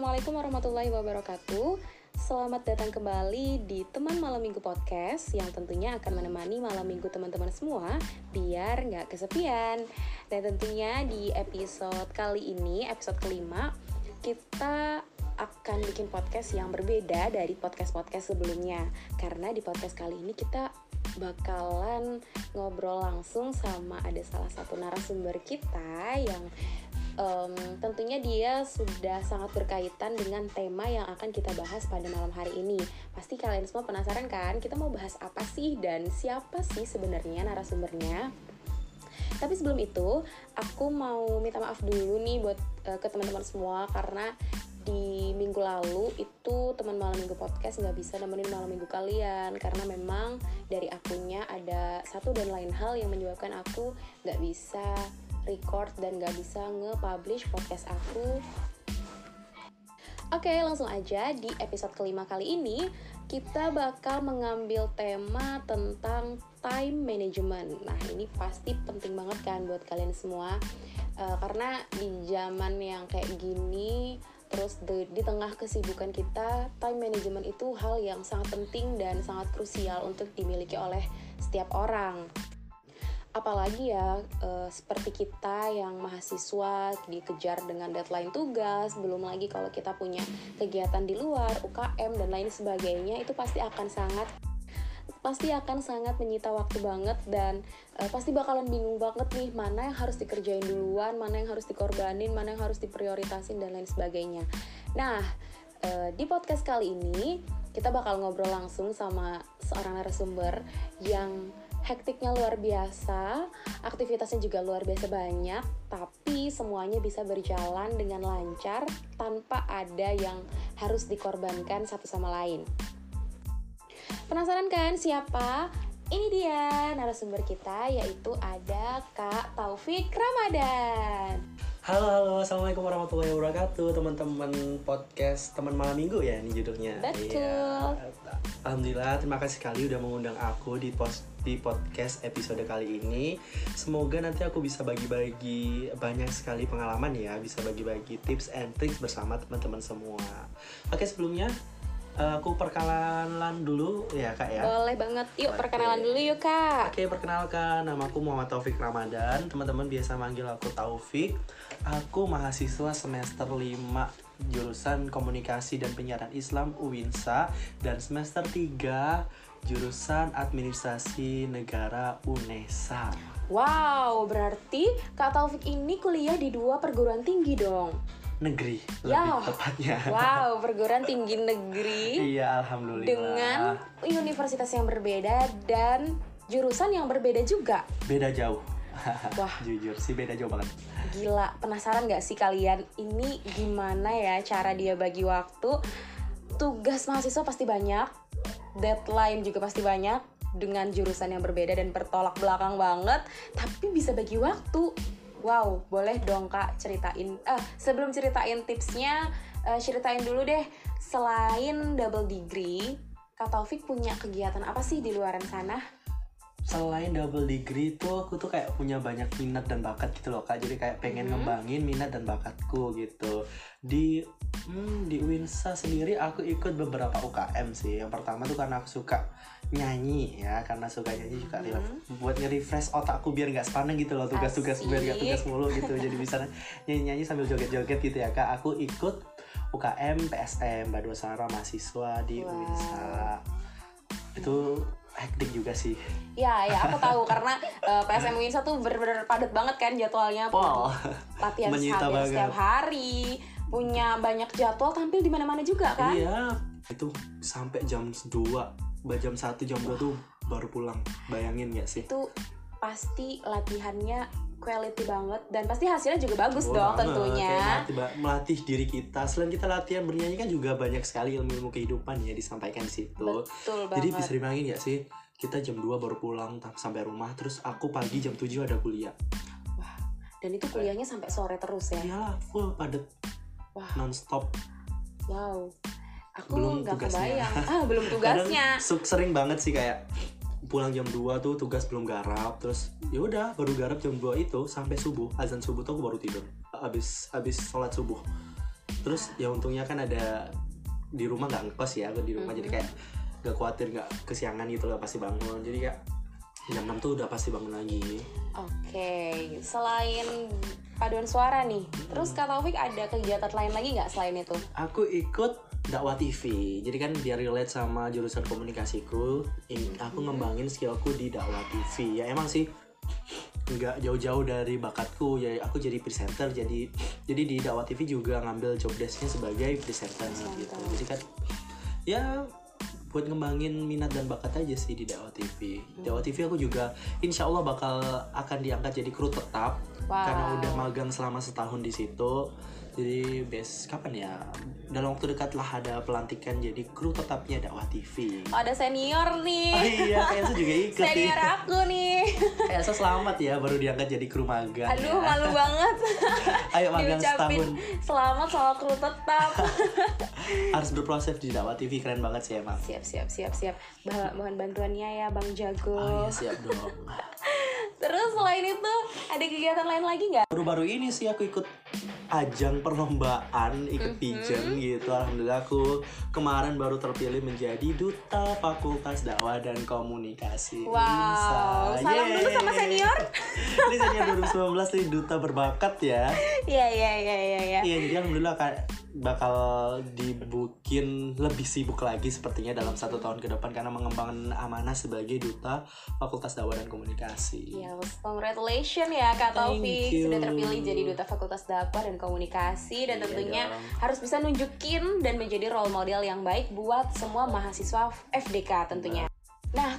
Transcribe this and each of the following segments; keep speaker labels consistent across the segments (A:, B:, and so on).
A: Assalamualaikum warahmatullahi wabarakatuh. Selamat datang kembali di Teman Malam Minggu Podcast yang tentunya akan menemani malam minggu teman-teman semua biar nggak kesepian. Dan tentunya di episode kali ini, episode kelima, kita akan bikin podcast yang berbeda dari podcast-podcast sebelumnya. Karena di podcast kali ini kita bakalan ngobrol langsung sama ada salah satu narasumber kita yang um, tentunya dia sudah sangat berkaitan dengan tema yang akan kita bahas pada malam hari ini. Pasti kalian semua penasaran kan, kita mau bahas apa sih dan siapa sih sebenarnya narasumbernya? Tapi sebelum itu, aku mau minta maaf dulu nih buat uh, ke teman-teman semua karena di minggu lalu itu teman malam minggu podcast nggak bisa nemenin malam minggu kalian karena memang dari akunnya ada satu dan lain hal yang menyebabkan aku nggak bisa record dan gak bisa nge-publish podcast aku. Oke, langsung aja di episode kelima kali ini kita bakal mengambil tema tentang time management. Nah, ini pasti penting banget kan buat kalian semua, uh, karena di zaman yang kayak gini, terus di, di tengah kesibukan kita, time management itu hal yang sangat penting dan sangat krusial untuk dimiliki oleh setiap orang apalagi ya e, seperti kita yang mahasiswa dikejar dengan deadline tugas belum lagi kalau kita punya kegiatan di luar UKM dan lain sebagainya itu pasti akan sangat pasti akan sangat menyita waktu banget dan e, pasti bakalan bingung banget nih mana yang harus dikerjain duluan mana yang harus dikorbanin mana yang harus diprioritasin dan lain sebagainya. Nah e, di podcast kali ini kita bakal ngobrol langsung sama seorang narasumber yang hektiknya luar biasa, aktivitasnya juga luar biasa banyak, tapi semuanya bisa berjalan dengan lancar tanpa ada yang harus dikorbankan satu sama lain. Penasaran kan siapa? Ini dia narasumber kita yaitu ada Kak Taufik Ramadan.
B: Halo halo, assalamualaikum warahmatullahi wabarakatuh teman-teman podcast teman malam minggu ya ini judulnya.
A: Betul.
B: Iya. Alhamdulillah terima kasih sekali udah mengundang aku di post di podcast episode kali ini. Semoga nanti aku bisa bagi-bagi banyak sekali pengalaman ya, bisa bagi-bagi tips and tricks bersama teman-teman semua. Oke sebelumnya Eh, aku perkenalan dulu ya kak ya.
A: Boleh banget. Yuk perkenalan dulu yuk kak.
B: Oke perkenalkan. Nama aku Muhammad Taufik Ramadan. Teman-teman biasa manggil aku Taufik. Aku mahasiswa semester 5 jurusan komunikasi dan penyiaran Islam UINSA dan semester 3 jurusan administrasi negara UNESA
A: Wow, berarti Kak Taufik ini kuliah di dua perguruan tinggi dong
B: negeri
A: ya.
B: lebih tepatnya.
A: Wow, perguruan tinggi negeri.
B: iya, alhamdulillah.
A: Dengan universitas yang berbeda dan jurusan yang berbeda juga.
B: Beda jauh. Wah, jujur sih beda jauh banget.
A: Gila, penasaran gak sih kalian ini gimana ya cara dia bagi waktu? Tugas mahasiswa pasti banyak, deadline juga pasti banyak dengan jurusan yang berbeda dan bertolak belakang banget, tapi bisa bagi waktu Wow, boleh dong kak ceritain. Eh, sebelum ceritain tipsnya, uh, ceritain dulu deh. Selain double degree, kak Taufik punya kegiatan apa sih di luaran sana?
B: Selain double degree itu aku tuh kayak punya banyak minat dan bakat gitu loh kak. Jadi kayak pengen hmm. ngembangin minat dan bakatku gitu. Di hmm, di Winsa sendiri aku ikut beberapa UKM sih. Yang pertama tuh karena aku suka nyanyi ya karena suka nyanyi juga hmm. buat nge-refresh otakku biar nggak sepaneng gitu loh tugas-tugas biar nggak tugas mulu gitu jadi bisa nyanyi-nyanyi sambil joget-joget gitu ya kak aku ikut UKM PSM Badua Sara mahasiswa di wow. UINSA itu hektik juga sih.
A: Ya ya aku tahu karena uh, eh, PSM UINSA tuh bener-bener padat banget kan jadwalnya.
B: Wow.
A: latihan hampir setiap hari punya banyak jadwal tampil di mana-mana juga kan.
B: Iya. Itu sampai jam 2 jam satu jam dua tuh baru pulang. Bayangin gak sih?
A: Itu pasti latihannya quality banget. Dan pasti hasilnya juga bagus oh, dong banget. tentunya.
B: Melatih, melatih diri kita. Selain kita latihan bernyanyi kan juga banyak sekali ilmu-ilmu kehidupan ya disampaikan di situ.
A: Betul
B: jadi banget. bisa dibayangin gak sih? Kita jam 2 baru pulang sampai rumah terus aku pagi jam 7 ada kuliah.
A: Wah dan itu kuliahnya sampai sore terus ya?
B: Iyalah full padet wah. non-stop.
A: Wow. Aku belum gak tugasnya. kebayang. Ah belum tugasnya.
B: Kadang sering banget sih kayak pulang jam 2 tuh tugas belum garap terus ya udah baru garap jam 2 itu sampai subuh azan subuh tuh aku baru tidur abis abis sholat subuh terus ya untungnya kan ada di rumah nggak ngekos ya aku di rumah jadi
A: Mhm.
B: kayak gak khawatir nggak kesiangan gitu loh pasti bangun jadi kayak jam 6 tuh udah pasti bangun lagi
A: Oke, selain paduan suara nih, terus Kak Taufik ada kegiatan lain lagi nggak selain itu?
B: aku ikut dakwah TV jadi kan biar relate sama jurusan komunikasiku. Aku ngembangin skillku di dakwah TV ya emang sih nggak jauh-jauh dari bakatku. Ya aku jadi presenter. Jadi jadi di dakwah TV juga ngambil job desknya sebagai presenter gitu. Jadi kan ya buat ngembangin minat dan bakat aja sih di dakwah TV dakwah TV aku juga insya Allah bakal akan diangkat jadi kru tetap.
A: Wow.
B: karena udah magang selama setahun di situ jadi best kapan ya dalam waktu dekat lah ada pelantikan jadi kru tetapnya dakwah TV
A: Oh, ada senior
B: oh
A: nih,
B: iya kayak juga ikut nih
A: senior aku nih.
B: kayak selamat ya baru diangkat jadi kru magang
A: Aduh,
B: ya.
A: malu banget.
B: ayo magang setahun
A: selamat sama kru tetap.
B: harus berproses di dakwah TV keren banget sih emang
A: siap, siap, siap, siap. Bah- mohon bantuannya ya, Bang Jago.
B: oh iya siap dong
A: Terus selain itu ada kegiatan lain lagi nggak?
B: baru-baru ini sih aku ikut ajang perlombaan ikut pigeon gitu alhamdulillah aku kemarin baru terpilih menjadi duta fakultas dakwah dan komunikasi
A: Wow,
B: Insa.
A: salam dulu sama
B: Yeay.
A: senior.
B: ini senior 2019 nih duta berbakat ya
A: Iya, iya, iya, iya, iya.
B: iya jadi alhamdulillah Kak, bakal dibukin lebih sibuk lagi sepertinya dalam satu tahun ke depan karena mengembangkan amanah sebagai duta fakultas dakwah dan komunikasi
A: Yes, congratulations ya Kak Taufik sudah terpilih jadi duta Fakultas Dakwah dan Komunikasi dan
B: Iya
A: tentunya
B: dong.
A: harus bisa nunjukin dan menjadi role model yang baik buat semua mahasiswa FDK tentunya. Nah,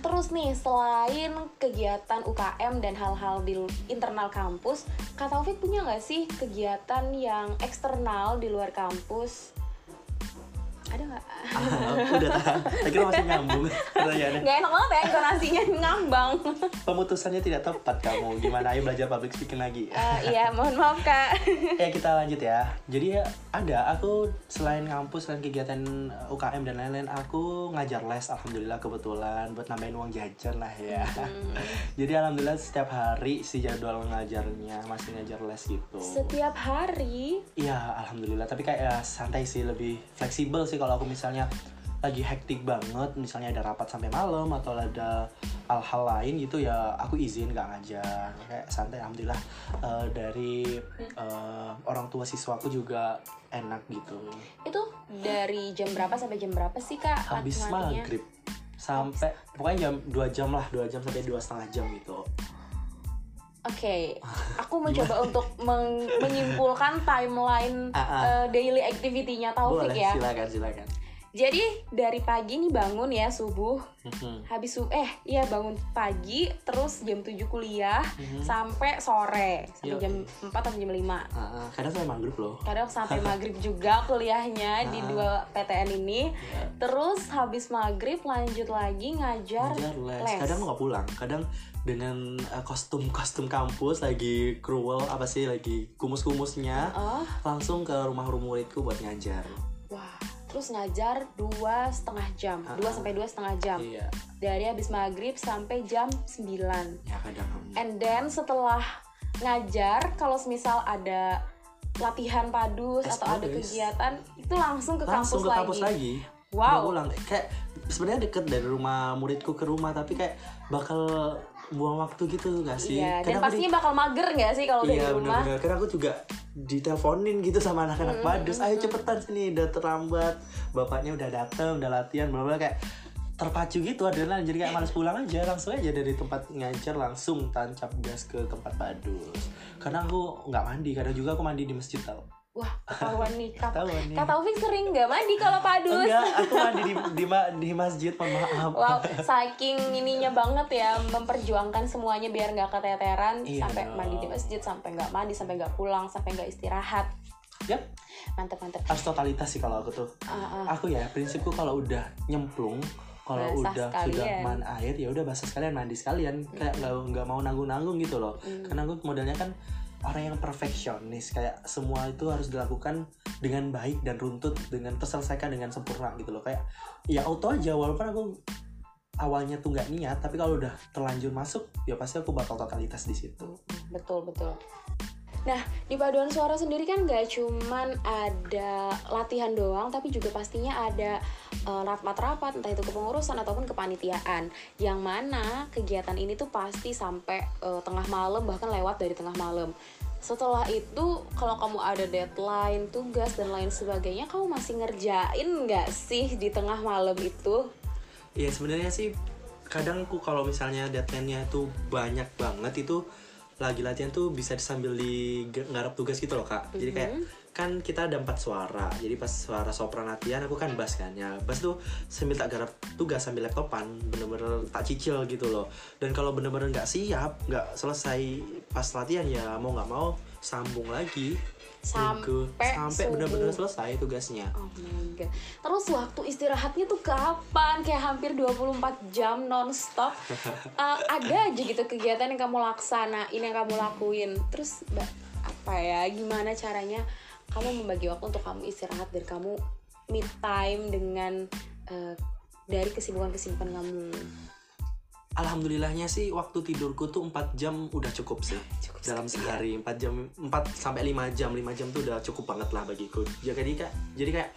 A: terus nih selain kegiatan UKM dan hal-hal di internal kampus, Kak Taufik punya nggak sih kegiatan yang eksternal di luar kampus? Ada nggak?
B: Ah, udah saya kira masih nyambung pertanyaannya
A: Nggak enak banget ya intonasinya ngambang.
B: pemutusannya tidak tepat kamu gimana ayo belajar public speaking lagi
A: Eh, iya, mohon maaf Kak.
B: ya kita lanjut ya jadi ya ada aku selain kampus selain kegiatan UKM dan lain-lain aku ngajar les alhamdulillah kebetulan buat nambahin uang jajan lah ya
A: Hmm.
B: jadi alhamdulillah setiap hari si jadwal ngajarnya masih ngajar les gitu
A: Setiap hari
B: Iya, alhamdulillah. Tapi kayak ya, santai sih, lebih fleksibel sih kalau aku misalnya lagi hektik banget, misalnya ada rapat sampai malam atau ada hal-hal lain gitu ya, aku izin nggak ngajar. Kayak santai, alhamdulillah. Eh, dari eh, orang tua siswaku juga enak gitu.
A: itu dari jam berapa sampai jam berapa sih kak
B: Habis maghrib sampai pokoknya jam dua jam lah, dua jam sampai dua setengah jam gitu.
A: Oke, aku mencoba untuk meng- menyimpulkan timeline
B: ah.
A: eh, daily activity-nya Taufik
B: Boleh,
A: ya.
B: silakan, silakan.
A: Jadi dari pagi nih bangun ya subuh,
B: Mhm,
A: habis subuh eh iya bangun pagi terus jam 7 kuliah
B: mhm.
A: sampai sore sampai
B: Iya.
A: jam 4 atau jam 5.
B: Ah, ah, kadang saya maghrib loh.
A: Kadang sampai maghrib juga kuliahnya di
B: Ah.
A: dua PTN ini.
B: Ya.
A: Terus habis maghrib lanjut lagi ngajar,
B: ngajar les.
A: les.
B: kadang nggak pulang kadang dengan uh, kostum kostum kampus lagi cruel apa sih lagi kumus kumusnya
A: Oh,
B: langsung ke rumah rumah muridku buat ngajar
A: wah. Terus ngajar dua setengah jam,
B: Ah,
A: dua sampai dua setengah jam.
B: iya.
A: Dari habis maghrib sampai jam 9
B: ya kadang
A: And then setelah ngajar, kalau misal ada latihan padus atau ada kegiatan, itu langsung ke
B: langsung
A: kampus
B: ke kampus
A: lagi.
B: lagi
A: Wow.
B: Nggak pulang. Kayak sebenarnya deket dari rumah muridku ke rumah tapi kayak bakal buang waktu gitu gak sih?
A: Iya, dan
B: aku di-
A: pastinya bakal mager nggak sih kalau
B: Iya
A: dari rumah?
B: benar-benar Karena aku juga diteleponin gitu sama anak-anak
A: Mm,
B: padus Ayo cepetan sini udah terlambat. Bapaknya udah dateng udah latihan bla bla kayak terpacu gitu adrenalin. Jadi kayak males pulang aja langsung aja dari tempat ngajar langsung tancap gas ke tempat padus karena aku nggak mandi kadang juga aku mandi di masjid tau
A: Wah, ketahuan nih. Kak,
B: Ketahuan nih.
A: Kak Taufik sering nggak mandi kalau padus?
B: enggak aku mandi di di, di masjid mohon maaf
A: Wow, saking ininya banget ya memperjuangkan semuanya biar nggak keteteran
B: Iya
A: sampai
B: dong.
A: mandi di masjid, sampai nggak mandi, sampai nggak pulang, sampai nggak istirahat.
B: ya
A: Mantep mantep.
B: harus totalitas sih kalau aku tuh
A: Ah, ah.
B: aku ya prinsipku kalau udah nyemplung kalau udah sudah
A: sekalian.
B: man air ya udah basah sekalian mandi sekalian kayak nggak nggak mau nanggung nanggung gitu loh
A: Hmm.
B: karena aku modelnya kan orang yang perfeksionis kayak semua itu harus dilakukan dengan baik dan runtut dengan terselesaikan dengan sempurna gitu loh kayak ya auto aja walaupun aku awalnya tuh nggak niat tapi kalau udah terlanjur masuk ya pasti aku bakal totalitas di situ
A: Betul betul. Nah, di paduan suara sendiri kan gak cuman ada latihan doang, tapi juga pastinya ada uh, rapat-rapat, entah itu kepengurusan ataupun kepanitiaan. Yang mana kegiatan ini tuh pasti sampai uh, tengah malam, bahkan lewat dari tengah malam. Setelah itu, kalau kamu ada deadline, tugas, dan lain sebagainya, kamu masih ngerjain nggak sih di tengah malam itu?
B: Iya sebenarnya sih kadang aku kalau misalnya deadline-nya itu banyak banget itu lagi latihan tuh bisa sambil di ngarap tugas gitu loh kak. Jadi kayak kan kita ada empat suara. Jadi pas suara sopran latihan aku kan bass kan ya. Bass tuh sambil tak garap tugas sambil laptopan bener-bener tak cicil gitu loh. Dan kalau bener-bener nggak siap nggak selesai pas latihan ya mau nggak mau sambung lagi
A: sampai
B: sampai bener-bener selesai tugasnya
A: Oh my god. Terus waktu istirahatnya tuh kapan? Kayak hampir 24 jam nonstop. Uh, ada aja gitu kegiatan yang kamu laksanain, yang kamu lakuin. Terus apa ya? Gimana caranya kamu membagi waktu untuk kamu istirahat dan kamu me time dengan uh, dari kesibukan-kesibukan kamu?
B: Alhamdulillahnya sih waktu tidurku tuh 4 jam udah cukup sih.
A: Cukup
B: dalam
A: sekali ya.
B: sehari. 4 jam 4 sampai 5 jam. 5 jam tuh udah cukup banget lah bagiku. Ya, jadi kayak jadi kayak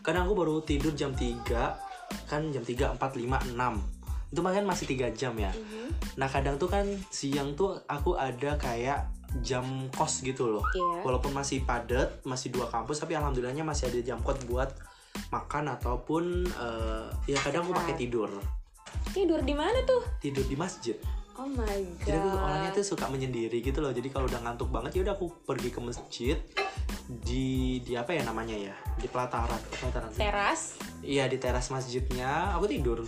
B: kadang aku baru tidur jam 3 kan jam 3 4 5 6 itu makan masih 3 jam ya.
A: Mhm.
B: nah kadang tuh kan siang tuh aku ada kayak jam kos gitu loh.
A: Iya.
B: walaupun masih padat masih dua kampus tapi alhamdulillahnya masih ada jam kos buat makan ataupun eh, ya kadang aku pakai tidur
A: Tidur di mana tuh?
B: tidur di masjid
A: Oh my god.
B: jadi aku orangnya tuh suka menyendiri gitu loh jadi kalau udah ngantuk banget ya udah aku pergi ke masjid di di apa ya namanya ya di pelataran pelataran
A: teras.
B: iya di teras masjidnya aku tidur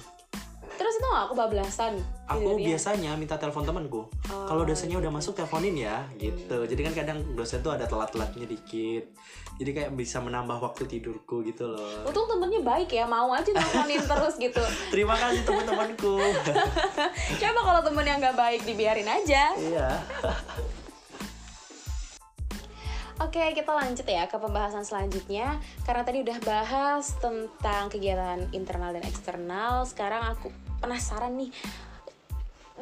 A: Terus itu nggak kebablasan?
B: aku
A: tidurnya?
B: biasanya minta telepon temanku
A: Oh,
B: kalau dosennya udah masuk teleponin ya gitu jadi kan kadang dosen tuh ada telat-telatnya dikit jadi kayak bisa menambah waktu tidurku gitu loh
A: Untung temennya baik ya, mau aja teleponin terus gitu.
B: terima kasih teman-temanku
A: Coba kalau temen yang nggak baik dibiarin aja.
B: iya
A: Oke, kita lanjut ya ke pembahasan selanjutnya. Karena tadi udah bahas tentang kegiatan internal dan eksternal, sekarang aku penasaran nih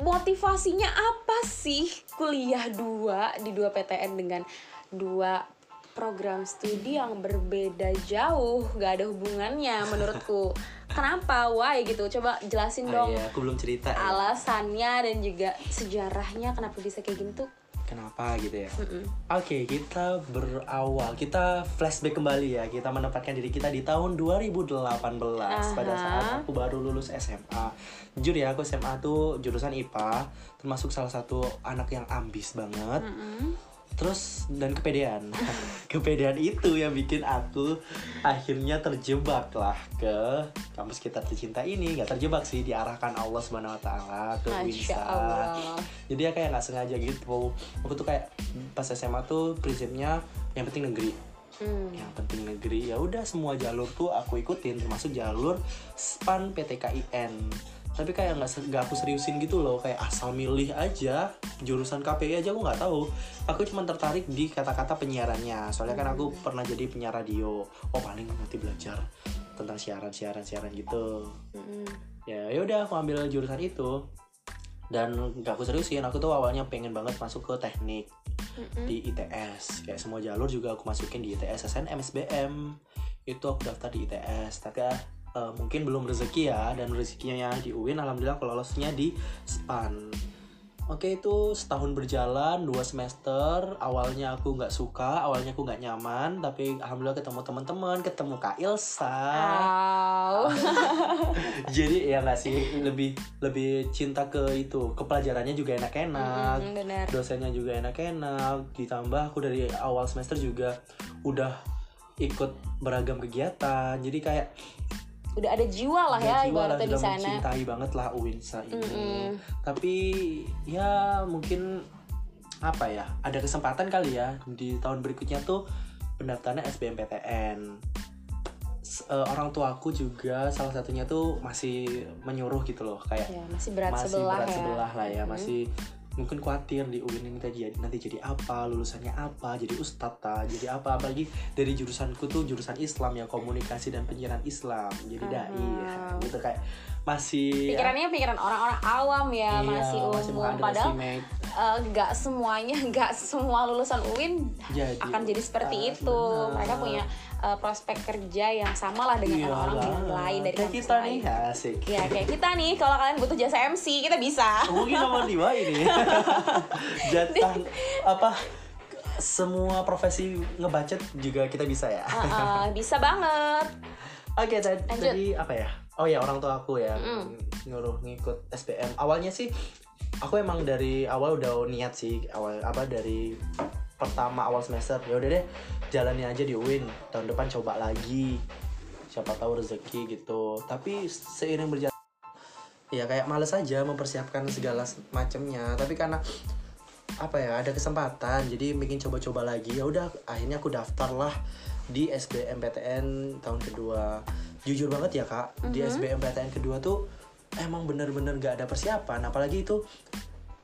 A: motivasinya apa sih kuliah dua di dua PTN dengan dua program studi yang berbeda jauh, gak ada hubungannya menurutku. Kenapa? Why gitu? Coba jelasin
B: Ah,
A: dong
B: iya aku belum cerita ya.
A: alasannya dan juga sejarahnya kenapa bisa kayak gini tuh.
B: kenapa gitu ya
A: Mm-mm.
B: Oke, kita berawal, kita flashback kembali ya. Kita menempatkan diri kita di tahun 2018 pada
A: Aha.
B: saat aku baru lulus SMA. Jujur ya, aku SMA tuh jurusan IPA, termasuk salah satu anak yang ambis banget.
A: Mm-mm.
B: Terus dan kepedean. kepedean itu yang bikin aku akhirnya terjebak lah ke kampus kita tercinta ini. Gak terjebak sih, diarahkan Allah Subhanahu wa taala ke Winsa jadi ya kayak nggak sengaja gitu aku tuh kayak pas SMA tuh prinsipnya yang penting negeri
A: Hmm.
B: yang penting negeri ya udah semua jalur tuh aku ikutin termasuk jalur span PTKIN tapi kayak nggak nggak aku seriusin gitu loh kayak asal milih aja jurusan KPI aja aku nggak tahu. Aku cuma tertarik di kata-kata penyiarannya. Soalnya kan aku pernah jadi penyiar radio. Oh paling nanti belajar tentang siaran siaran siaran gitu.
A: Mm-mm.
B: ya ya udah aku ambil jurusan itu. Dan gak aku seriusin aku tuh awalnya pengen banget masuk ke teknik di ITS kayak semua jalur juga aku masukin di ITS SNM SBM itu aku daftar di ITS tapi eh, mungkin belum rezeki ya dan rezekinya di UIN alhamdulillah aku lolosnya di SPAN Oke itu setahun berjalan dua semester awalnya aku nggak suka awalnya aku nggak nyaman tapi alhamdulillah ketemu teman-teman ketemu Kak Ilsa
A: Au.
B: jadi ya nggak sih lebih lebih cinta ke itu ke pelajarannya juga enak-enak
A: Mm, benar.
B: dosennya juga enak-enak ditambah aku dari awal semester juga udah ikut beragam kegiatan jadi kayak
A: Udah ada jiwa lah ya
B: jiwa lah
A: ibaratnya di sana.
B: mencintai banget lah Uinsa ini
A: Mm-mm.
B: tapi ya mungkin apa ya ada kesempatan kali ya di tahun berikutnya tuh pendaftarannya SBMPTN S- eh, orang tuaku juga salah satunya tuh masih menyuruh gitu loh kayak
A: Ya, masih berat
B: masih
A: sebelah
B: berat
A: ya.
B: sebelah lah ya
A: Mhm.
B: masih mungkin khawatir di UIN ini tadi jadi nanti jadi apa lulusannya apa jadi ustadz ta, jadi apa apalagi dari jurusanku tuh jurusan Islam yang komunikasi dan penyiaran Islam jadi dai
A: Ah.
B: gitu kayak masih
A: pikirannya pikiran orang-orang awam ya
B: iya,
A: masih umum padahal
B: underestimate.
A: eh, nggak semuanya nggak semua lulusan UIN
B: Jadi
A: akan jadi seperti
B: ah,
A: itu
B: benar.
A: mereka punya eh, prospek kerja yang sama lah dengan orang-orang
B: Iyalah.
A: yang lain dari
B: kayak kita
A: lain.
B: nih asik
A: ya kayak kita nih kalau kalian butuh jasa MC kita bisa
B: mungkin nomor dua ini jatah apa semua profesi ngebacet juga kita bisa ya
A: Eh, eh, bisa banget
B: Oke, tadi,
A: Lanjut.
B: tadi apa ya? Oh ya orang tua aku ya
A: Mm.
B: nyuruh ngikut SBM. Awalnya sih aku emang dari awal udah niat sih awal apa dari pertama awal semester ya udah deh jalani aja di UIN tahun depan coba lagi. Siapa tahu rezeki gitu. Tapi seiring berjalan ya kayak males aja mempersiapkan segala macamnya tapi karena apa ya ada kesempatan jadi bikin coba-coba lagi ya udah akhirnya aku daftar lah di SBMPTN tahun kedua. Jujur banget ya kak di SBMPTN kedua tuh emang bener-bener gak ada persiapan. Apalagi itu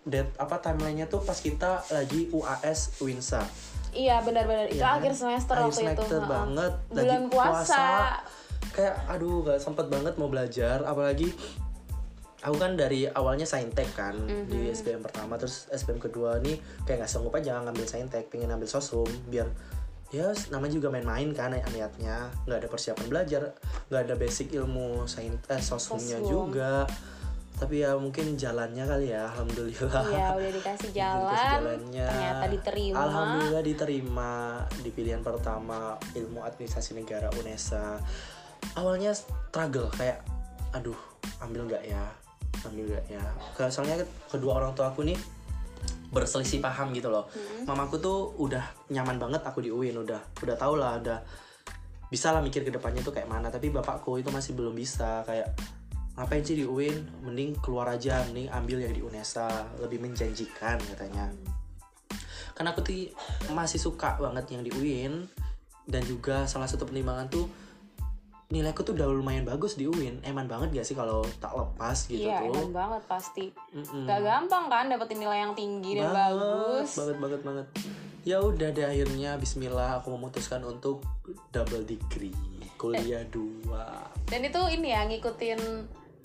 B: date apa timelinenya tuh pas kita lagi UAS Winsa?
A: Iya benar-benar. Itu
B: kan?
A: akhir semester
B: Akhir
A: waktu itu.
B: semester
A: Heeh.
B: banget.
A: Bulan
B: lagi
A: puasa,
B: kayak aduh gak sempet banget mau belajar. Apalagi aku kan dari awalnya saintek kan
A: Mhm.
B: di SBM pertama. Terus SBM kedua nih kayak nggak sanggup aja ngambil saintek pengen ambil sosum biar ya namanya juga main-main kan niatnya. Nggak ada persiapan belajar nggak ada basic ilmu saint eh, sosumnya
A: Sosum.
B: juga tapi ya mungkin jalannya kali ya alhamdulillah.
A: Iya udah dikasih
B: Dikasih
A: jalan
B: jalannya.
A: ternyata diterima.
B: Alhamdulillah diterima di pilihan pertama ilmu administrasi negara UNESA. Awalnya struggle kayak aduh ambil nggak ya? Ambil nggak ya? Soalnya kedua orang tua aku nih berselisih paham gitu loh. Mamaku tuh udah nyaman banget aku di UIN udah udah tau lah udah bisa lah mikir ke depannya tuh kayak mana. Tapi bapakku itu masih belum bisa kayak ngapain sih di UIN mending keluar aja mending ambil yang di UNESA lebih menjanjikan katanya. Karena aku tuh masih suka banget yang di UIN dan juga salah satu pertimbangan tuh nilaiku tuh udah lumayan bagus di UIN eman banget gak sih kalau tak lepas gitu
A: iya
B: tuh?
A: enak banget pasti.
B: Mm-mm.
A: gak gampang kan dapetin nilai yang tinggi dan
B: banget,
A: bagus.
B: banget banget banget. Ya udah deh akhirnya Bismillah aku memutuskan untuk double degree kuliah dua.
A: Dan itu ini ya ngikutin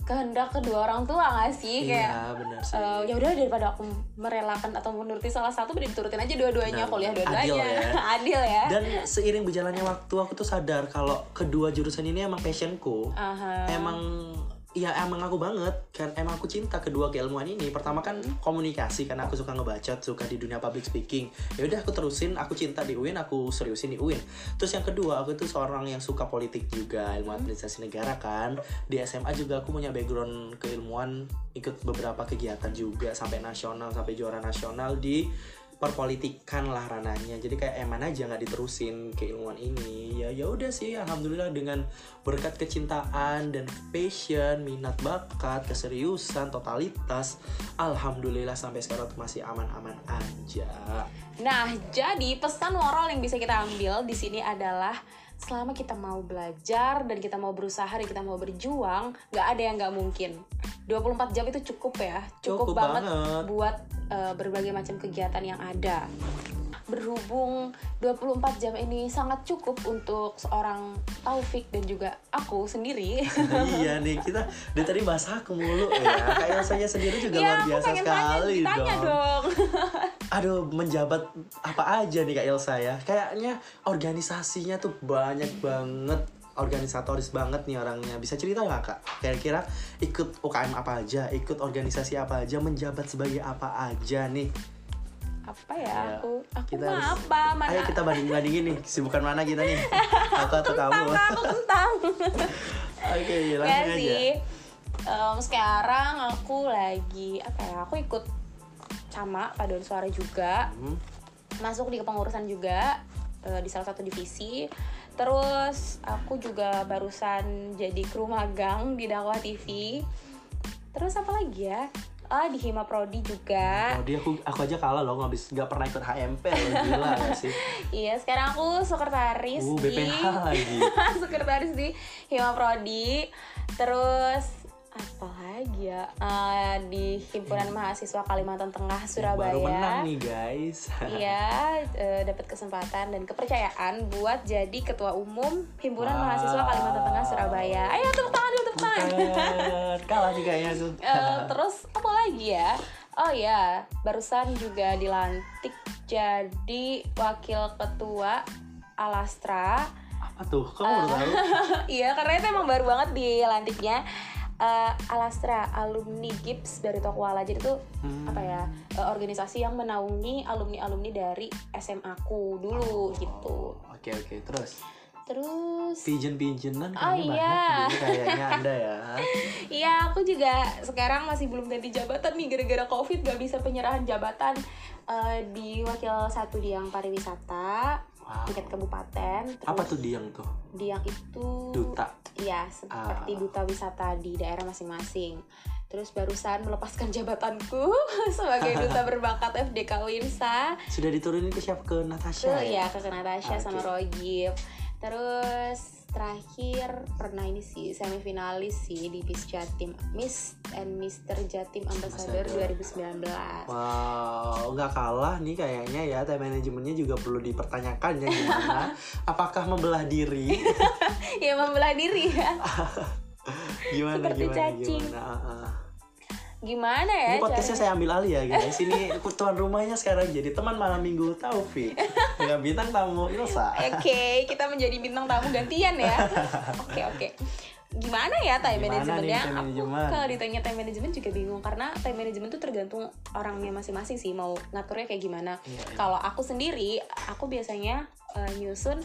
A: kehendak kedua orang tua gak sih? Kayak
B: iya benar sih.
A: eh, ya udah daripada aku merelakan atau menuruti salah satu mending diturutin aja dua-duanya
B: Benar,
A: kuliah dua-duanya.
B: Adil ya.
A: adil ya.
B: Dan seiring berjalannya waktu aku tuh sadar kalau kedua jurusan ini emang passionku.
A: Aha.
B: emang ya emang aku banget. Kan emang aku cinta kedua keilmuan ini. Pertama kan komunikasi karena aku suka ngebacot suka di dunia public speaking. Ya udah aku terusin aku cinta di UIN aku seriusin di UIN terus yang kedua aku tuh seorang yang suka politik juga ilmu administrasi negara kan. Di SMA juga aku punya background keilmuan ikut beberapa kegiatan juga sampai nasional sampai juara nasional di perpolitikan lah ranahnya jadi kayak eman aja nggak diterusin keilmuan ini ya ya udah sih alhamdulillah dengan berkat kecintaan dan passion minat bakat keseriusan totalitas alhamdulillah sampai sekarang tuh masih aman-aman aja
A: Nah, jadi pesan moral yang bisa kita ambil di sini adalah selama kita mau belajar dan kita mau berusaha dan kita mau berjuang, nggak ada yang nggak mungkin. 24 jam itu cukup ya, cukup,
B: Cukup
A: banget,
B: banget.
A: buat eh, berbagai macam kegiatan yang ada. Berhubung 24 jam ini sangat cukup untuk seorang Taufik dan juga aku sendiri.
B: iya nih kita dari tadi bahas aku mulu ya kayak saya sendiri juga
A: Iya,
B: luar biasa
A: tanya,
B: sekali
A: ditanya
B: dong.
A: dong.
B: aduh menjabat apa aja nih kak Elsa ya kayaknya organisasinya tuh banyak banget organisatoris banget nih orangnya. Bisa cerita nggak kak? Kira-kira ikut UKM apa aja ikut organisasi apa aja menjabat sebagai apa aja nih?
A: Apa ya,
B: Ya,
A: aku? Aku
B: kita
A: mah
B: harus-
A: apa? Mana?
B: Ayo kita banding bandingin nih sibukan mana kita nih? Aku atau kamu?
A: Tentang aku tentang.
B: oke
A: ya
B: langsung aja.
A: sih. Em, sekarang aku lagi apa ya? Aku ikut sama paduan suara juga.
B: Hmm,
A: masuk di kepengurusan juga eh, di salah satu divisi terus aku juga barusan jadi kru magang di dakwah TV terus apa lagi ya? Ah di Hima Prodi juga.
B: Oh dia aku aku aja kalah loh nggak bisa nggak pernah ikut HMP loh gila gak sih?
A: Iya sekarang aku sekretaris
B: uh
A: di
B: BPH lagi.
A: Sekretaris di Hima Prodi. Terus apalagi ya Eh, di himpunan mahasiswa Kalimantan Tengah Surabaya
B: Baru menang nih guys.
A: Iya, eh, dapat kesempatan dan kepercayaan buat jadi ketua umum himpunan
B: Wow.
A: mahasiswa Kalimantan Tengah Surabaya. Ayo tepuk tangan dulu, tepuk tangan.
B: Kalah nih kayaknya tuh.
A: Eh, terus apa lagi ya? Oh ya, barusan juga dilantik jadi wakil ketua Alastra.
B: Apa tuh? Kamu baru tahu?
A: iya, karena itu emang baru banget dilantiknya. Eh, Alastra alumni GIPS dari Tokwala jadi tuh
B: Hmm.
A: apa ya eh, organisasi yang menaungi alumni alumni dari SMA ku dulu gitu
B: Oke oke terus
A: terus
B: pigeon pigeonan
A: Oh, iya.
B: banyak kayaknya anda ya.
A: Iya, aku juga sekarang masih belum ganti jabatan nih gara-gara covid gak bisa penyerahan jabatan eh, di wakil satu di yang pariwisata
B: Wow.
A: tingkat kabupaten. Terus
B: Apa tuh diang tuh?
A: di yang itu
B: Duta.
A: Iya, seperti
B: Ah.
A: duta wisata di daerah masing-masing. Terus barusan melepaskan jabatanku sebagai duta berbakat FDK Winsa
B: Sudah diturunin ke siapa? Ke Natasha.
A: ke ya ke Natasha
B: Ah,
A: sama
B: oke.
A: Terus terakhir pernah ini sih semifinalis sih di Miss Jatim Miss and Mister Jatim Ambassador
B: Ambassador.
A: 2019.
B: Wow, nggak kalah nih kayaknya ya. Time manajemennya juga perlu dipertanyakan ya gimana. Apakah membelah diri?
A: ya membelah diri ya.
B: Gimana
A: Seperti
B: gimana
A: cacing.
B: gimana? Ah, ah.
A: Gimana ya?
B: Ini podcastnya saya ambil alih ya guys. Ini tuan rumahnya sekarang jadi teman malam minggu Taufik dengan bintang tamu Ilsa.
A: Oke, kita menjadi bintang tamu gantian ya. Oke, oke. Gimana ya time manajemennya? Aku kalau ditanya time management juga bingung karena time management tuh tergantung orangnya masing-masing sih mau ngaturnya kayak gimana.
B: Iya, iya.
A: Kalau aku sendiri, aku biasanya eh, nyusun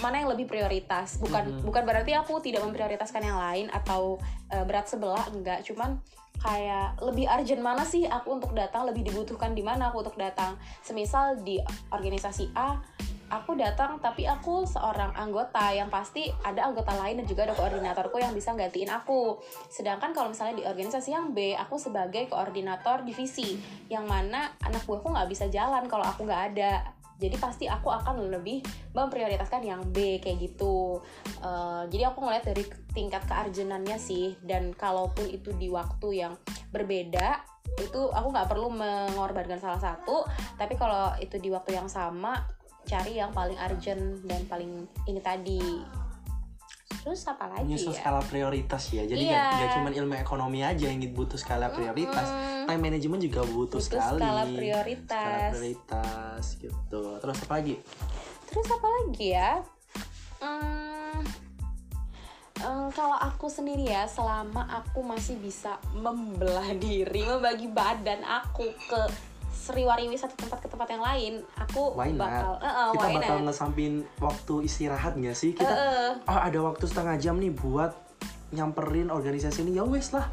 A: mana yang lebih prioritas. Bukan
B: Mhm.
A: bukan berarti aku tidak memprioritaskan yang lain atau eh, berat sebelah enggak, cuman kayak lebih urgent mana sih aku untuk datang, lebih dibutuhkan di mana aku untuk datang. Semisal di organisasi A aku datang tapi aku seorang anggota yang pasti ada anggota lain dan juga ada koordinatorku yang bisa gantiin aku sedangkan kalau misalnya di organisasi yang B aku sebagai koordinator divisi yang mana anak buahku nggak bisa jalan kalau aku nggak ada jadi pasti aku akan lebih memprioritaskan yang B kayak gitu. Eh, jadi aku ngeliat dari tingkat kearjenannya sih. Dan kalaupun itu di waktu yang berbeda itu aku nggak perlu mengorbankan salah satu. Tapi kalau itu di waktu yang sama cari yang paling urgent dan paling ini tadi terus apa lagi
B: Nyusun
A: ya
B: skala prioritas ya. Jadi
A: Iya.
B: nggak cuma ilmu ekonomi aja yang butuh skala prioritas.
A: Mm-mm.
B: Time management juga butuh,
A: Butuh
B: sekali.
A: skala
B: Skala
A: prioritas
B: prioritas gitu. Terus apa lagi?
A: terus apa lagi ya Hmm, em, kalau aku sendiri ya selama aku masih bisa membelah diri membagi badan aku ke seriwariwi satu tempat ke tempat yang lain aku
B: Why not?
A: bakal Eh, eh,
B: Kita
A: why
B: bakal
A: not?
B: ngesampin waktu istirahat nggak sih? Kita
A: Eh, eh.
B: oh ada waktu setengah jam nih buat nyamperin organisasi ini ya wes lah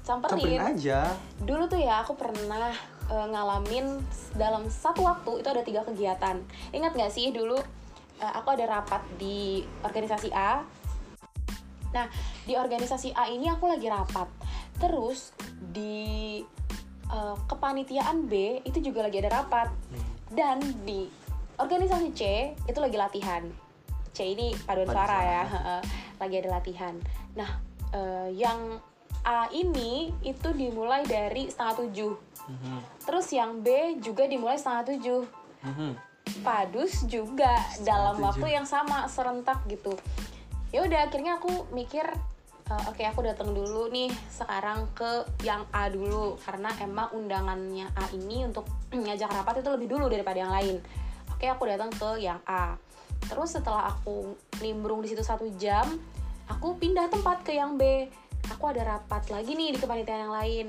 A: samperin
B: samperin aja
A: dulu tuh ya aku pernah eh, ngalamin dalam satu waktu itu ada tiga kegiatan ingat nggak sih dulu eh, aku ada rapat di organisasi A nah di organisasi A ini aku lagi rapat terus di eh, kepanitiaan B itu juga lagi ada rapat. Dan di organisasi C itu lagi latihan. C ini paduan suara ya lagi ada latihan. Nah eh, yang A ini itu dimulai dari setengah tujuh.
B: Mhm,
A: terus yang B juga dimulai setengah tujuh.
B: Mhm.
A: Padus juga dalam
B: tujuh.
A: waktu yang sama serentak gitu. Ya udah akhirnya aku mikir "Eh, oke aku datang dulu nih sekarang ke yang A dulu. Karena emang undangannya A ini untuk ngajak rapat itu lebih dulu daripada yang lain. Oke aku datang ke yang A. Terus setelah aku nimbrung di situ satu jam aku pindah tempat ke yang B. Aku ada rapat lagi nih di kepanitiaan yang lain.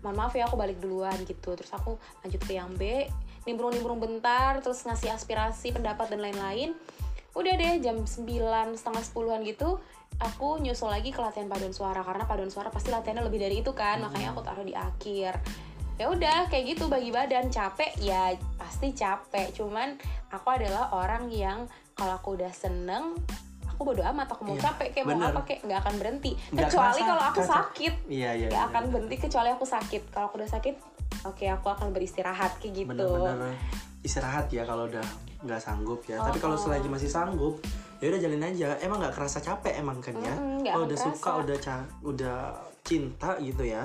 A: Mohon maaf ya aku balik duluan gitu. Terus aku lanjut ke yang B nimbrung-nimbrung bentar terus ngasih aspirasi pendapat dan lain-lain udah deh jam 9 setengah 10an gitu aku nyusul lagi ke latihan paduan suara karena paduan suara pasti latihannya lebih dari itu kan makanya aku taruh di akhir. Ya udah kayak gitu bagi badan. Capek? Ya pasti capek. Cuman aku adalah orang yang kalau aku udah seneng aku bodo amat aku mau
B: Iya,
A: capek kayak mau
B: bener.
A: apa kayak nggak akan berhenti. Kecuali kalau aku sakit.
B: Iya iya
A: nggak
B: iya.
A: akan berhenti kecuali aku sakit. Kalau aku udah sakit oke aku akan beristirahat kayak gitu.
B: Bener-bener istirahat ya kalau udah nggak sanggup ya. Tapi kalau
A: Oh.
B: selagi masih sanggup ya udah jalin aja. Emang nggak kerasa capek emang kan ya?
A: Nggak
B: kalau udah suka
A: kerasa.
B: udah ca- udah cinta gitu ya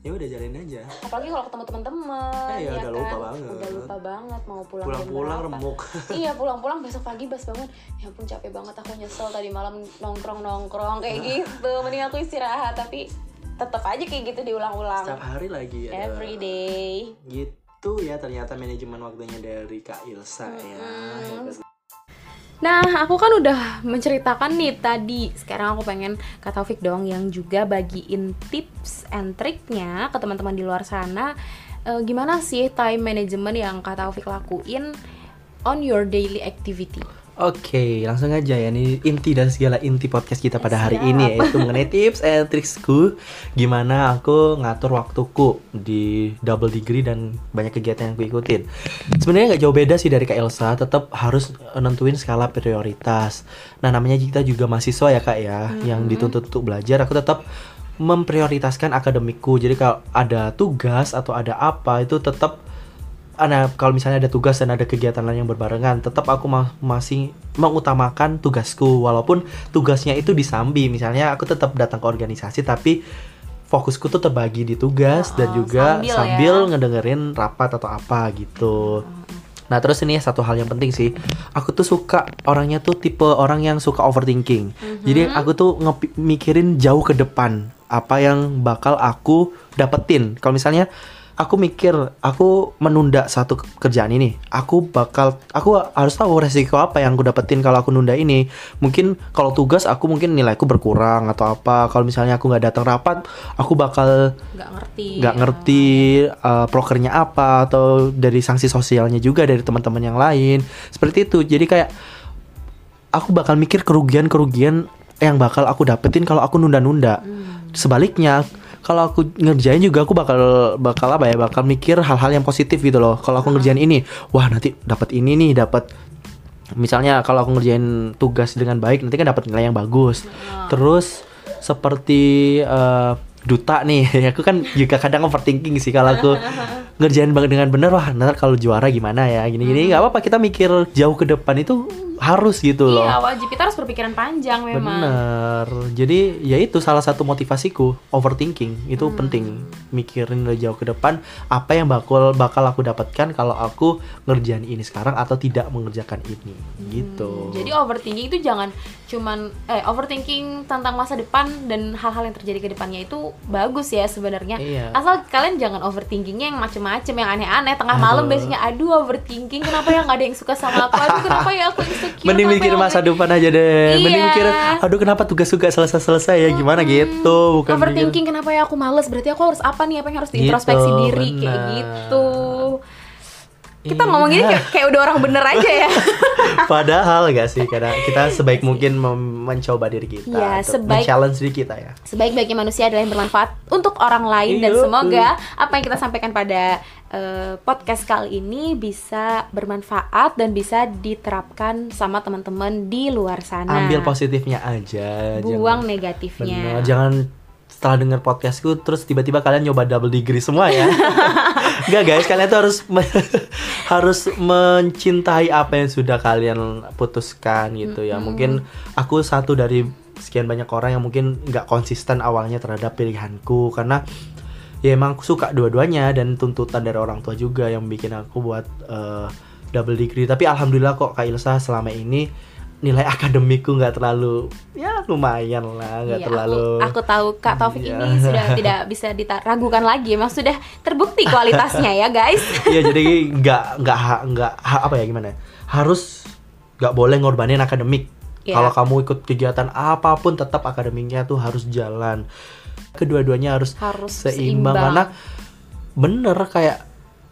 B: ya udah jalin aja.
A: Apalagi kalau ketemu teman-teman
B: Eh, ya
A: ya
B: udah
A: kan?
B: lupa banget.
A: udah lupa banget mau pulang
B: pulang-pulang remuk.
A: Iya pulang-pulang besok pagi bas bangun. Ya ampun capek banget aku nyesel tadi malam nongkrong nongkrong kayak gitu. Mending aku istirahat tapi tetap aja kayak gitu diulang-ulang.
B: Setiap hari lagi ya
A: every day.
B: Gitu ya ternyata manajemen waktunya dari Kak Ilsa ya
A: Mm-mm.
B: Hebat.
A: Nah, aku kan udah menceritakan nih tadi. Sekarang aku pengen Kak Taufik dong yang juga bagiin tips and triknya ke teman-teman di luar sana. Eh, gimana sih time management yang Kak Taufik lakuin on your daily activity?
B: Oke, langsung aja ya. Ini inti dan segala inti podcast kita pada hari
A: Siap.
B: ini yaitu mengenai tips and tricksku gimana aku ngatur waktuku di double degree dan banyak kegiatan yang aku ikutin. Sebenarnya nggak jauh beda sih dari Kak Elsa, tetap harus nentuin skala prioritas. Nah, namanya kita juga mahasiswa ya Kak ya, yang dituntut untuk belajar. Aku tetap memprioritaskan akademikku. Jadi kalau ada tugas atau ada apa itu tetap ada kalau misalnya ada tugas dan ada kegiatan lain yang berbarengan, tetap aku ma- masih mengutamakan tugasku walaupun tugasnya itu disambi. Misalnya aku tetap datang ke organisasi tapi fokusku tuh terbagi di tugas dan
A: Oh,
B: juga
A: sambil ya.
B: sambil ngedengerin rapat atau apa gitu. Nah terus ini satu hal yang penting sih, aku tuh suka orangnya tuh tipe orang yang suka overthinking. Jadi aku tuh mikirin jauh ke depan apa yang bakal aku dapetin. Kalau misalnya aku mikir aku menunda satu ke- kerjaan ini, aku bakal aku harus tahu resiko apa yang aku dapetin kalau aku nunda ini. Mungkin kalau tugas aku mungkin nilaiku berkurang atau apa. Kalau misalnya aku nggak datang rapat, aku bakal
A: Nggak ngerti.
B: nggak ngerti uh, prokernya apa atau dari sanksi sosialnya juga dari teman-teman yang lain seperti itu jadi kayak aku bakal mikir kerugian-kerugian yang bakal aku dapetin kalau aku nunda-nunda
A: Hmm.
B: sebaliknya kalau aku ngerjain juga aku bakal bakal apa ya bakal mikir hal-hal yang positif gitu loh. Kalau aku ngerjain ini wah nanti dapat ini nih dapat misalnya kalau aku ngerjain tugas dengan baik nanti kan dapat nilai yang bagus. Terus seperti eh, duta nih aku kan juga kadang overthinking sih kalau aku ngerjain banget dengan bener wah ntar kalau juara gimana ya? Gini-gini nggak apa-apa kita mikir jauh ke depan itu harus gitu loh
A: Iya wajib kita harus berpikiran panjang memang.
B: Bener. Jadi ya itu salah satu motivasiku overthinking itu
A: Hmm.
B: penting mikirin dari jauh ke depan apa yang bakal bakal aku dapatkan kalau aku ngerjain ini sekarang atau tidak mengerjakan ini gitu.
A: Hmm, Jadi overthinking itu jangan cuman eh overthinking tentang masa depan dan hal-hal yang terjadi ke depannya itu bagus ya sebenarnya.
B: Iya.
A: Asal kalian jangan overthinkingnya yang macem-macem yang aneh-aneh tengah malam biasanya aduh overthinking kenapa ya nggak ada yang suka sama aku aduh kenapa ya aku insecure
B: Mending mikir
A: ya
B: masa depan aja deh. Mending
A: Iya.
B: mikir aduh kenapa tugas juga selesai-selesai ya? Gimana gitu? Bukan mikir-
A: overthinking kenapa ya aku males? Berarti aku harus apa nih? Apa yang harus
B: Gitu,
A: diintrospeksi diri? Kayak
B: benar.
A: gitu. Kita
B: Iya.
A: ngomong gini kayak, kayak udah orang bener aja ya.
B: Padahal gak sih karena kita sebaik mungkin mencoba diri kita, untuk
A: sebaik-
B: men-challenge diri kita ya.
A: sebaik-baiknya manusia adalah yang bermanfaat untuk orang lain. Dan
B: Iya,
A: semoga apa yang kita sampaikan pada eh, podcast kali ini bisa bermanfaat dan bisa diterapkan sama teman-teman di luar sana.
B: Ambil positifnya aja.
A: Buang
B: jangan-
A: negatifnya.
B: Bener, jangan setelah denger podcastku terus tiba-tiba kalian nyoba double degree semua ya. Enggak guys, kalian tuh harus me- harus mencintai apa yang sudah kalian putuskan gitu ya. Mungkin aku satu dari sekian banyak orang yang mungkin nggak konsisten awalnya terhadap pilihanku karena ya emang aku suka dua-duanya dan tuntutan dari orang tua juga yang bikin aku buat eh, double degree. Tapi alhamdulillah kok Kak Ilsa selama ini nilai akademikku nggak terlalu ya lumayan lah nggak
A: Iya,
B: terlalu
A: aku, aku tahu Kak Taufik
B: Iya.
A: ini sudah tidak bisa diragukan lagi, emang sudah terbukti kualitasnya ya guys.
B: Iya jadi nggak nggak nggak apa ya gimana ya, harus nggak boleh ngorbanin akademik
A: Iya.
B: kalau kamu ikut kegiatan apa pun tetap akademiknya tuh harus jalan kedua-duanya harus
A: Harus
B: seimbang.
A: seimbang.
B: karena bener kayak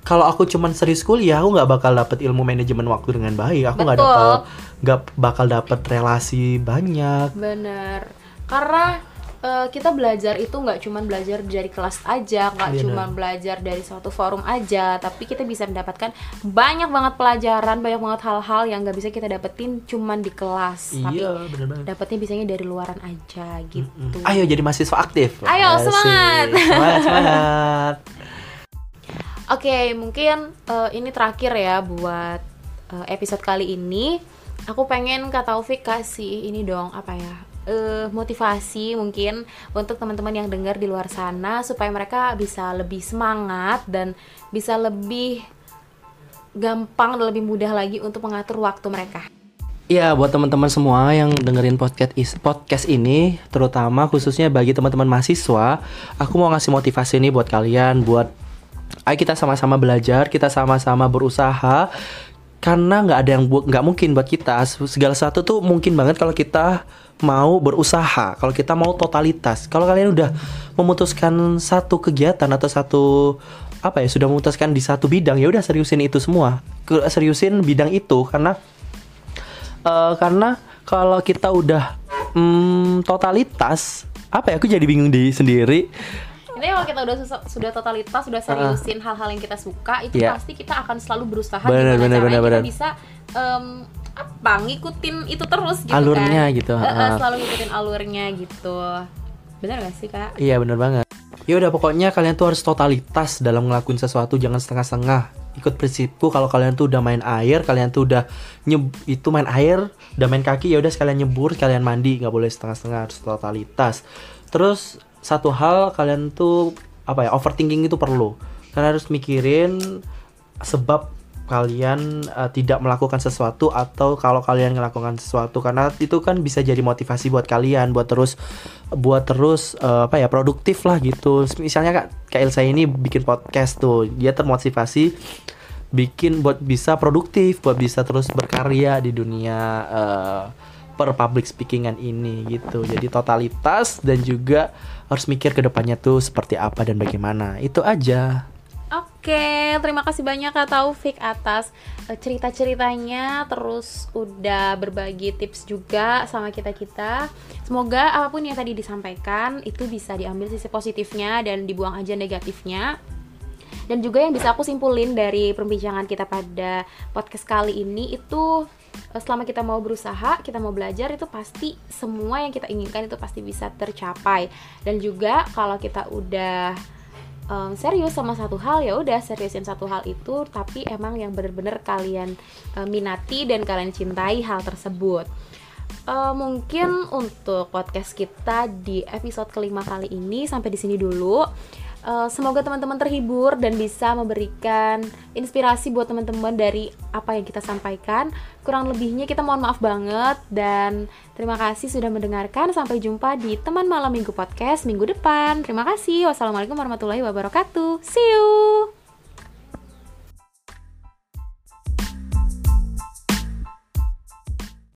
B: kalau aku cuman serius kuliah aku nggak bakal dapet ilmu manajemen waktu dengan baik. Aku nggak dapet nggak bakal dapet relasi banyak.
A: Bener, karena eh, kita belajar itu nggak cuma belajar dari kelas aja, nggak
B: Bener.
A: cuma belajar dari suatu forum aja, tapi kita bisa mendapatkan banyak banget pelajaran, banyak banget hal-hal yang nggak bisa kita dapetin cuman di kelas, tapi
B: iya bener banget
A: dapetnya bisanya dari luaran aja gitu.
B: Mm-mm. ayo jadi mahasiswa aktif
A: Ayo,
B: Asik.
A: semangat.
B: semangat semangat
A: Oke, mungkin eh, ini terakhir ya buat eh, episode kali ini. aku pengen Kak Taufik kasih ini dong apa ya uh, motivasi mungkin untuk teman-teman yang dengar di luar sana supaya mereka bisa lebih semangat dan bisa lebih gampang dan lebih mudah lagi untuk mengatur waktu mereka.
B: Iya, buat teman-teman semua yang dengerin podcast podcast ini, terutama khususnya bagi teman-teman mahasiswa, aku mau ngasih motivasi ini buat kalian, buat ayo kita sama-sama belajar, kita sama-sama berusaha, karena nggak ada yang nggak mungkin buat kita. Segala sesuatu tuh mungkin banget kalau kita mau berusaha, kalau kita mau totalitas. Kalau kalian udah memutuskan satu kegiatan atau satu apa ya sudah memutuskan di satu bidang ya udah seriusin itu semua, seriusin bidang itu karena uh, karena kalau kita udah um, totalitas apa ya aku jadi bingung di sendiri.
A: Ini kalau kita udah sudah totalitas sudah seriusin hal-hal uh, yang kita suka itu yeah. pasti kita akan selalu berusaha
B: bener,
A: gimana
B: bener,
A: caranya
B: bener,
A: kita bisa um, apa? Ngikutin itu terus gitu
B: alurnya
A: kan.
B: gitu uh,
A: uh, selalu ngikutin alurnya gitu. Benar gak sih kak?
B: Iya benar banget. Ya udah pokoknya kalian tuh harus totalitas dalam ngelakuin sesuatu jangan setengah-setengah. Ikut prinsipku kalau kalian tuh udah main air kalian tuh udah nyeb itu main air udah main kaki ya udah sekalian nyebur sekalian mandi nggak boleh setengah-setengah harus totalitas. Terus satu hal kalian tuh apa ya overthinking itu perlu. Karena harus mikirin sebab kalian uh, tidak melakukan sesuatu atau kalau kalian melakukan sesuatu karena itu kan bisa jadi motivasi buat kalian buat terus buat terus uh, apa ya produktif lah gitu. Misalnya kak kak Elsa ini bikin podcast tuh dia termotivasi bikin buat bisa produktif buat bisa terus berkarya di dunia uh, per public speakingan ini gitu. Jadi totalitas dan juga harus mikir ke depannya tuh seperti apa dan bagaimana. Itu aja
A: Oke, terima kasih banyak Kak Taufik atas uh, cerita-ceritanya. Terus udah berbagi tips juga sama kita-kita. Semoga apa pun yang tadi disampaikan itu bisa diambil sisi positifnya dan dibuang aja negatifnya. Dan juga yang bisa aku simpulin dari perbincangan kita pada podcast kali ini itu eh, selama kita mau berusaha, kita mau belajar itu pasti semua yang kita inginkan itu pasti bisa tercapai. Dan juga kalau kita udah um, serius sama satu hal ya udah seriusin satu hal itu tapi emang yang bener-bener kalian um, minati dan kalian cintai hal tersebut. Uh, mungkin untuk podcast kita di episode kelima kali ini sampai di sini dulu Uh, semoga teman-teman terhibur dan bisa memberikan inspirasi buat teman-teman dari apa yang kita sampaikan. Kurang lebihnya kita mohon maaf banget dan terima kasih sudah mendengarkan. Sampai jumpa di Teman Malam Minggu Podcast minggu depan. Terima kasih. Wassalamualaikum warahmatullahi wabarakatuh. See you.